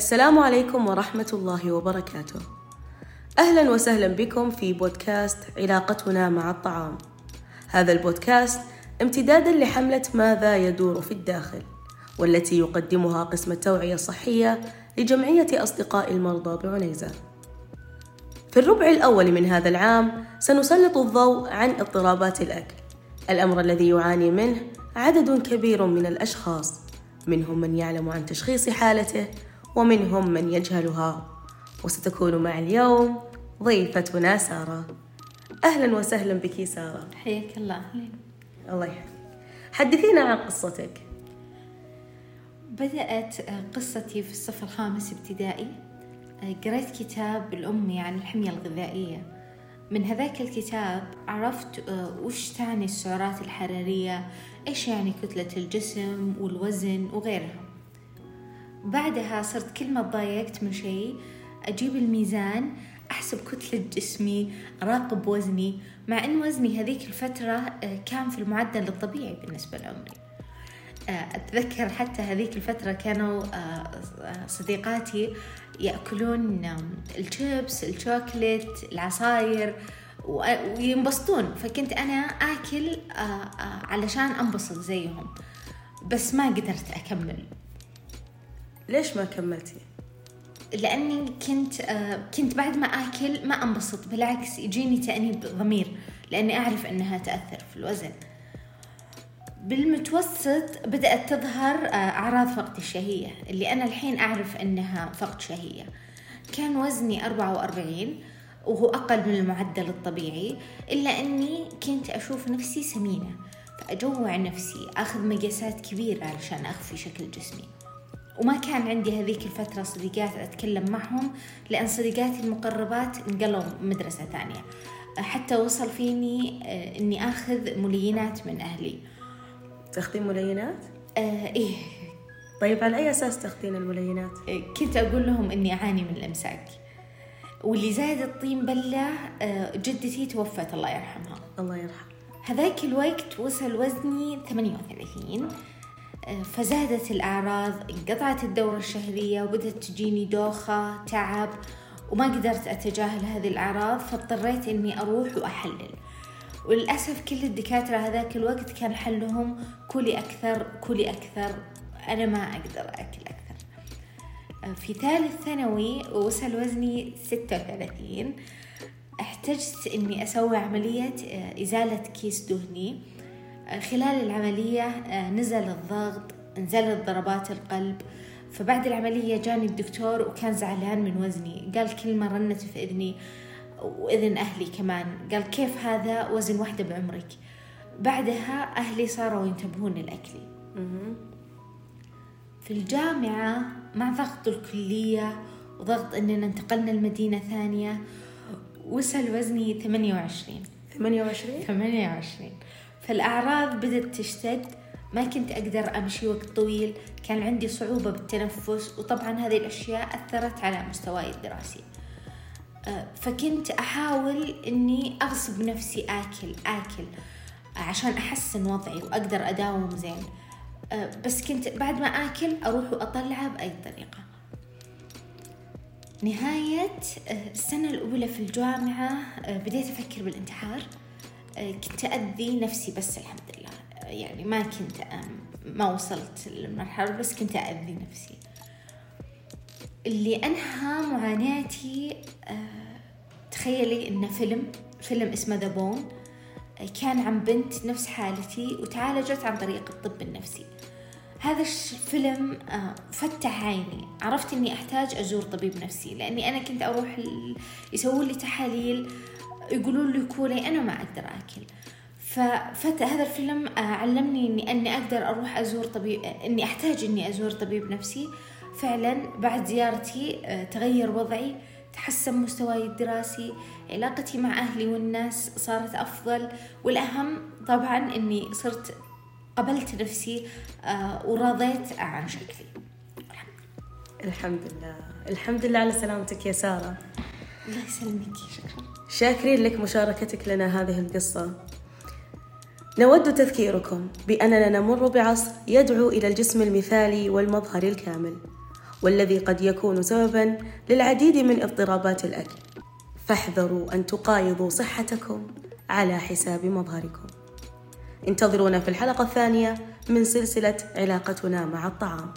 السلام عليكم ورحمة الله وبركاته. أهلا وسهلا بكم في بودكاست علاقتنا مع الطعام. هذا البودكاست امتدادا لحملة ماذا يدور في الداخل، والتي يقدمها قسم التوعية الصحية لجمعية أصدقاء المرضى بعنيزة. في الربع الأول من هذا العام سنسلط الضوء عن اضطرابات الأكل، الأمر الذي يعاني منه عدد كبير من الأشخاص، منهم من يعلم عن تشخيص حالته ومنهم من يجهلها. وستكون مع اليوم ضيفتنا سارة أهلا وسهلا بك سارة. حياك الله. الله يحفظك. حدثينا عن قصتك. بدأت قصتي في الصف الخامس ابتدائي. قريت كتاب الأمي عن الحمية الغذائية. من هذاك الكتاب عرفت وش تعني السعرات الحرارية إيش يعني كتلة الجسم والوزن وغيرها. بعدها صرت كل ما تضايقت من شيء أجيب الميزان أحسب كتلة جسمي أراقب وزني. مع أن وزني هذيك الفترة آه، كان في المعدل الطبيعي بالنسبة لعمري. آه، أتذكر حتى هذيك الفترة كانوا آه، صديقاتي يأكلون الشيبس الشوكليت العصاير وينبسطون. فكنت أنا آكل علشان أنبسط زيهم. بس ما قدرت أكمل. ليش ما كملتي؟ لأني كنت آه كنت بعد ما آكل ما انبسط بالعكس يجيني تأنيب ضمير لأني أعرف إنها تأثر في الوزن. بالمتوسط بدأت تظهر آه أعراض فقد الشهية اللي أنا الحين أعرف إنها فقد شهية. كان وزني 44 وهو أقل من المعدل الطبيعي إلا إني كنت أشوف نفسي سمينة فأجوع نفسي أخذ مقاسات كبيرة علشان أخفي شكل جسمي. وما كان عندي هذيك الفترة صديقات أتكلم معهم لأن صديقاتي المقربات انقلوا مدرسة ثانية. حتى وصل فيني آه، إني أخذ ملينات من أهلي. تاخذين ملينات؟ آه إيه. طيب على أي أساس تاخذين الملينات؟ آه، كنت أقول لهم إني أعاني من الإمساك. واللي زاد الطين بلة آه، جدتي توفت الله يرحمها. الله يرحمها. هذاك الوقت وصل وزني 38 فزادت الأعراض انقطعت الدورة الشهرية وبدت تجيني دوخة تعب وما قدرت أتجاهل هذه الأعراض فاضطريت إني أروح وأحلل. وللأسف كل الدكاترة هذاك الوقت كان حلهم كلي أكثر كلي أكثر أنا ما أقدر أكل أكثر. في ثالث ثانوي وصل وزني ستة وثلاثين احتجت إني أسوي عملية إزالة كيس دهني. خلال العملية آه، نزل الضغط نزلت ضربات القلب. فبعد العملية جاني الدكتور وكان زعلان من وزني. قال كلمة رنت في إذني وإذن أهلي كمان. قال كيف هذا؟ وزن واحدة بعمرك. بعدها أهلي صاروا ينتبهون لأكلي في الجامعة مع ضغط الكلية وضغط أننا انتقلنا لمدينة ثانية وصل وزني 28 28 28 فالأعراض بدأت تشتد ما كنت أقدر أمشي وقت طويل كان عندي صعوبة بالتنفس وطبعا هذه الأشياء أثرت على مستواي الدراسي. أه، فكنت أحاول أني أغصب نفسي آكل آكل عشان أحسن وضعي وأقدر أداوم زين. أه، بس كنت بعد ما آكل أروح وأطلعه بأي طريقة. نهاية أه، السنة الأولى في الجامعة بديت أفكر بالانتحار. كنت أذي نفسي بس الحمد لله. يعني ما كنت ما وصلت للمرحلة بس كنت أذي نفسي. اللي أنهى معاناتي آه، تخيلي إنه فيلم فيلم اسمه ذا بون كان عن بنت نفس حالتي وتعالجت عن طريق الطب النفسي. هذا الفيلم آه، فتح عيني. عرفت إني أحتاج أزور طبيب نفسي لأني أنا كنت أروح يسوون لي تحاليل يقولون لي كولي أنا ما أقدر أكل. ففتى هذا الفيلم آه، علمني إني أني أقدر أروح أزور طبيب إني أحتاج إني أزور طبيب نفسي. فعلا بعد زيارتي آه، تغير وضعي تحسن مستواي الدراسي علاقتي مع أهلي والناس صارت أفضل. والأهم طبعا إني صرت قبلت نفسي آه، ورضيت عن شكلي الحمد لله. الحمد لله على سلامتك يا سارة. الله يسلمك. شكرا. شاكرين لك مشاركتك لنا هذه القصة. نود تذكيركم بأننا نمر بعصر يدعو إلى الجسم المثالي والمظهر الكامل والذي قد يكون سببا للعديد من اضطرابات الأكل. فاحذروا أن تقايضوا صحتكم على حساب مظهركم. انتظرونا في الحلقة الثانية من سلسلة علاقتنا مع الطعام.